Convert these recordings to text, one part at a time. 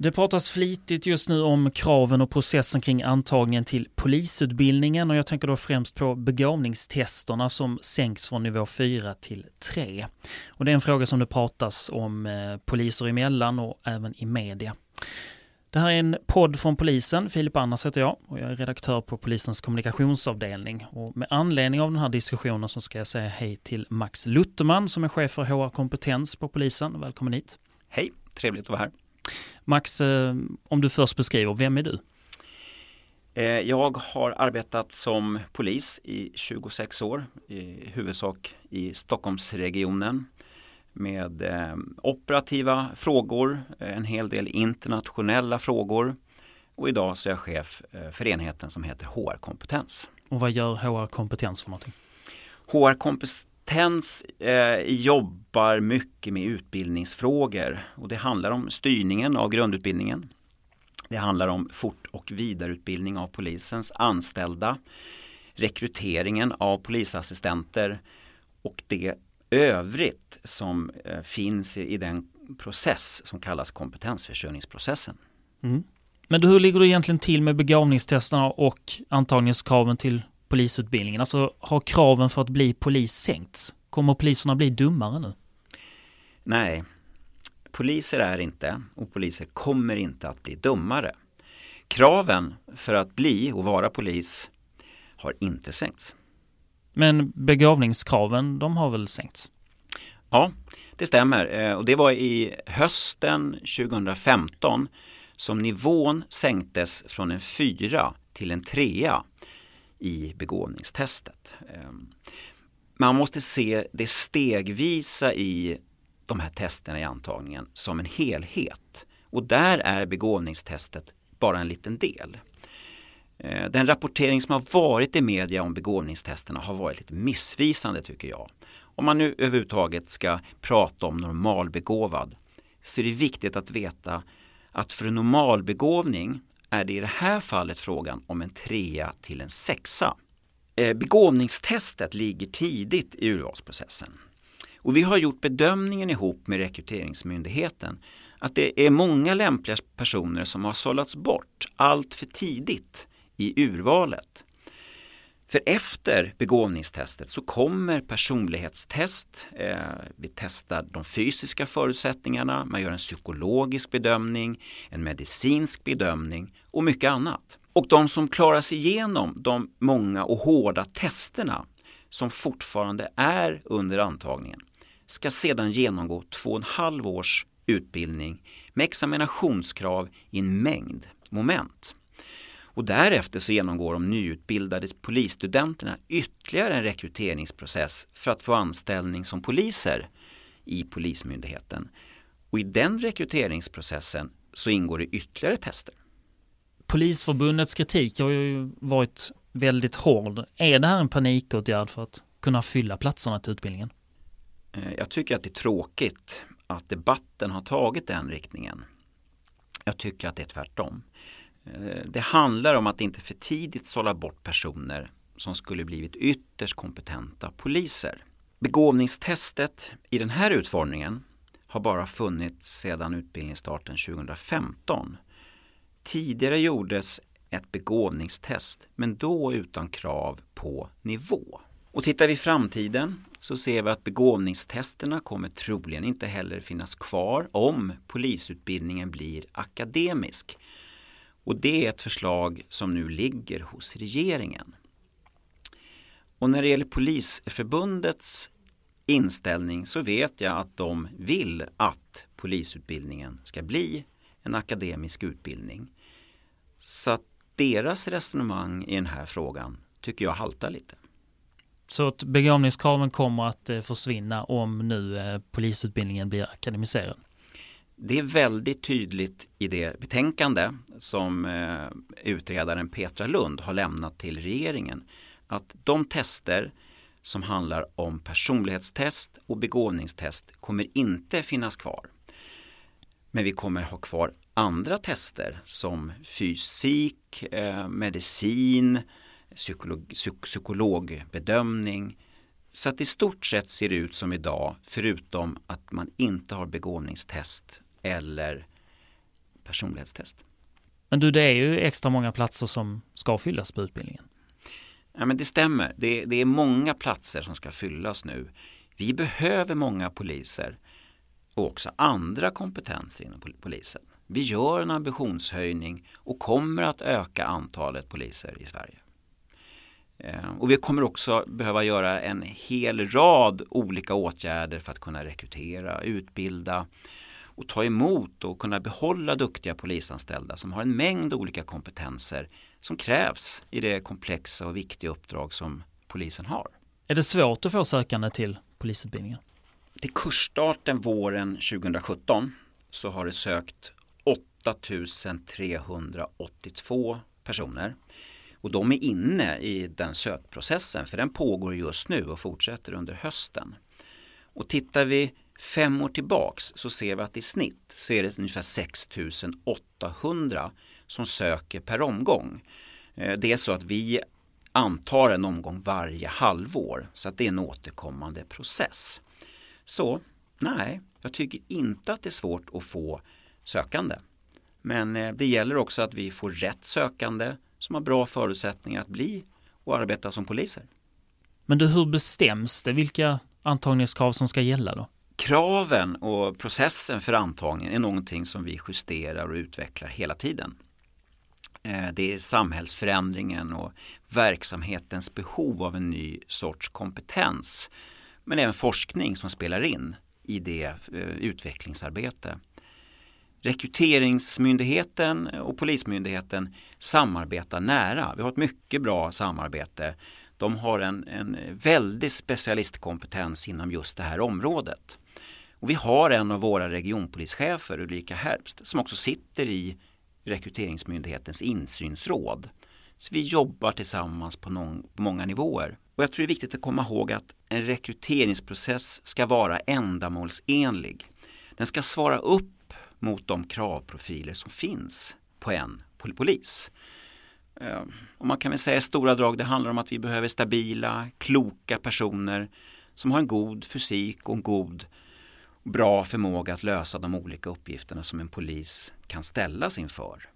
Det pratas flitigt just nu om kraven och processen kring antagningen till polisutbildningen och jag tänker då främst på begåvningstesterna som sänks från nivå 4 till 3. Och det är en fråga som det pratas om eh, poliser emellan och även i media. Det här är en podd från polisen. Filip Annars heter jag och jag är redaktör på polisens kommunikationsavdelning. Och med anledning av den här diskussionen så ska jag säga hej till Max Lutterman som är chef för HR kompetens på polisen. Välkommen hit. Hej, trevligt att vara här. Max, eh, om du först beskriver, vem är du? Eh, jag har arbetat som polis i 26 år, i huvudsak i Stockholmsregionen med eh, operativa frågor, en hel del internationella frågor och idag så är jag chef för enheten som heter HR-kompetens. Och vad gör HR-kompetens för någonting? HR-kompetens Kompetens eh, jobbar mycket med utbildningsfrågor och det handlar om styrningen av grundutbildningen. Det handlar om fort och vidareutbildning av polisens anställda, rekryteringen av polisassistenter och det övrigt som eh, finns i, i, den process som kallas kompetensförsörjningsprocessen. Mm. Men hur ligger det egentligen till med begåvningstesterna och antagningskraven till polisutbildningen? Alltså har kraven för att bli polis sänkts? Kommer poliserna bli dummare nu? Nej, poliser är inte och poliser kommer inte att bli dummare. Kraven för att bli och vara polis har inte sänkts. Men begåvningskraven, de har väl sänkts? Ja, det stämmer. Eh, och det var i hösten 2015 som nivån sänktes från en fyra till en trea i begåvningstestet. Ehm, man måste se det stegvisa i de här testerna i antagningen som en helhet. Och där är begåvningstestet bara en liten del. Ehm, den rapportering som har varit i media om begåvningstesterna har varit lite missvisande tycker jag. Om man nu överhuvudtaget ska prata om normalbegåvad så är det viktigt att veta att för en normalbegåvning är det i det här fallet frågan om en trea till en sexa. Eh, begåvningstestet ligger tidigt i urvalsprocessen. Och vi har gjort bedömningen ihop med Rekryteringsmyndigheten att det är många lämpliga personer som har sållats bort allt för tidigt i urvalet. För efter begåvningstestet så kommer personlighetstest. Eh, vi testar de fysiska förutsättningarna, man gör en psykologisk bedömning, en medicinsk bedömning och mycket annat. Och de som klarar sig igenom de många och hårda testerna som fortfarande är under antagningen ska sedan genomgå två och en halv års utbildning med examinationskrav i en mängd moment. Och därefter så genomgår de nyutbildade polisstudenterna ytterligare en rekryteringsprocess för att få anställning som poliser i Polismyndigheten. Och i den rekryteringsprocessen så ingår det ytterligare tester. Polisförbundets kritik har ju varit väldigt hård. Är det här en panikåtgärd för att kunna fylla platserna till utbildningen? Eh, jag tycker att det är tråkigt att debatten har tagit den riktningen. Jag tycker att det är tvärtom. Eh, det handlar om att inte för tidigt sålla bort personer som skulle blivit ytterst kompetenta poliser. Begåvningstestet i den här utformningen har bara funnits sedan utbildningsstarten 2015. Tidigare gjordes ett begåvningstest men då utan krav på nivå. Och tittar vi i framtiden så ser vi att begåvningstesterna kommer troligen inte heller finnas kvar om polisutbildningen blir akademisk. Och det är ett förslag som nu ligger hos regeringen. Och när det gäller Polisförbundets inställning så vet jag att de vill att polisutbildningen ska bli en akademisk utbildning. Så att deras resonemang i den här frågan tycker jag haltar lite. Så att begåvningskraven kommer att eh, försvinna om nu eh, polisutbildningen blir akademiserad? Det är väldigt tydligt i det betänkande som eh, utredaren Petra Lund har lämnat till regeringen att de tester som handlar om personlighetstest och begåvningstest kommer inte finnas kvar. Men vi kommer ha kvar andra tester som fysik, eh, medicin, psykolog, psykologbedömning. Så att i stort sett ser det ut som idag förutom att man inte har begåvningstest eller personlighetstest. Men du, det är ju extra många platser som ska fyllas på utbildningen. Ja, men det stämmer. Det, det är många platser som ska fyllas nu. Vi behöver många poliser och också andra kompetenser inom polisen. Vi gör en ambitionshöjning och kommer att öka antalet poliser i Sverige. Eh, och vi kommer också behöva göra en hel rad olika åtgärder för att kunna rekrytera, utbilda och ta emot och kunna behålla duktiga polisanställda som har en mängd olika kompetenser som krävs i det komplexa och viktiga uppdrag som polisen har. Är det svårt att få sökande till polisutbildningen? Till kursstarten våren 2017 så har det sökt 8382 personer. Och de är inne i den sökprocessen för den pågår just nu och fortsätter under hösten. Och tittar vi fem år tillbaks så ser vi att i snitt så är det ungefär 6800 som söker per omgång. Eh, det är så att vi antar en omgång varje halvår så att det är en återkommande process. Så nej, jag tycker inte att det är svårt att få sökande. Men eh, det gäller också att vi får rätt sökande som har bra förutsättningar att bli och arbeta som poliser. Men du, hur bestäms det vilka antagningskrav som ska gälla då? Kraven och processen för antagningen är någonting som vi justerar och utvecklar hela tiden. Eh, det är samhällsförändringen och verksamhetens behov av en ny sorts kompetens. Men även forskning som spelar in i det eh, utvecklingsarbete. Rekryteringsmyndigheten och Polismyndigheten samarbetar nära. Vi har ett mycket bra samarbete. De har en, en väldig specialistkompetens inom just det här området. Och vi har en av våra regionpolischefer, Ulrika Herbst, som också sitter i Rekryteringsmyndighetens insynsråd. Så vi jobbar tillsammans på, någon, på många nivåer. Och jag tror det är viktigt att komma ihåg att en rekryteringsprocess ska vara ändamålsenlig. Den ska svara upp mot de kravprofiler som finns på en polis. Ehm, och man kan väl säga i stora drag det handlar om att vi behöver stabila, kloka personer som har en god fysik och en god bra förmåga att lösa de olika uppgifterna som en polis kan ställas inför.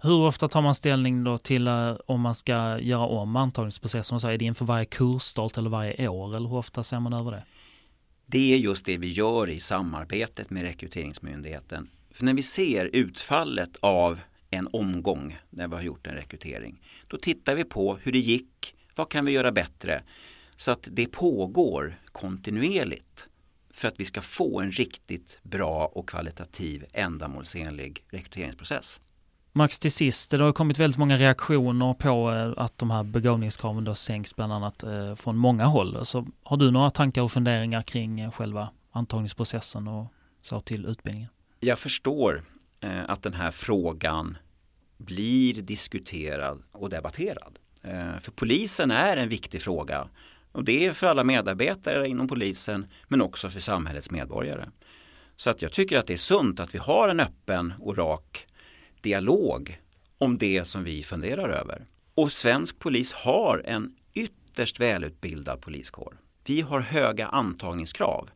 Hur ofta tar man ställning då till uh, om man ska göra om antagningsprocessen? Är det inför varje kursstart eller varje år eller hur ofta ser man över det? Det är just det vi gör i samarbetet med Rekryteringsmyndigheten. För när vi ser utfallet av en omgång när vi har gjort en rekrytering, då tittar vi på hur det gick, vad kan vi göra bättre? Så att det pågår kontinuerligt för att vi ska få en riktigt bra och kvalitativ ändamålsenlig rekryteringsprocess. Max, till sist, det har kommit väldigt många reaktioner på eh, att de här begåvningskraven då sänks bland annat eh, från många håll. Så har du några tankar och funderingar kring eh, själva antagningsprocessen och så till utbildningen? Jag förstår att den här frågan blir diskuterad och debatterad. För polisen är en viktig fråga och det är för alla medarbetare inom polisen men också för samhällets medborgare. Så att jag tycker att det är sunt att vi har en öppen och rak dialog om det som vi funderar över. Och svensk polis har en ytterst välutbildad poliskår. Vi har höga antagningskrav.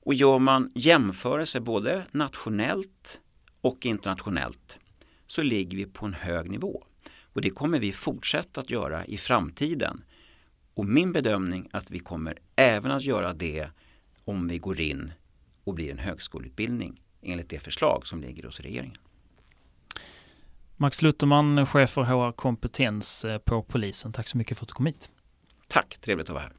Och gör man jämförelser både nationellt och internationellt så ligger vi på en hög nivå. Och det kommer vi fortsätta att göra i framtiden. Och min bedömning är att vi kommer även att göra det om vi går in och blir en högskoleutbildning enligt det förslag som ligger hos regeringen. Max Lutterman, chef för HR kompetens eh, på polisen. Tack så mycket för att du kom hit. Tack, trevligt att vara här.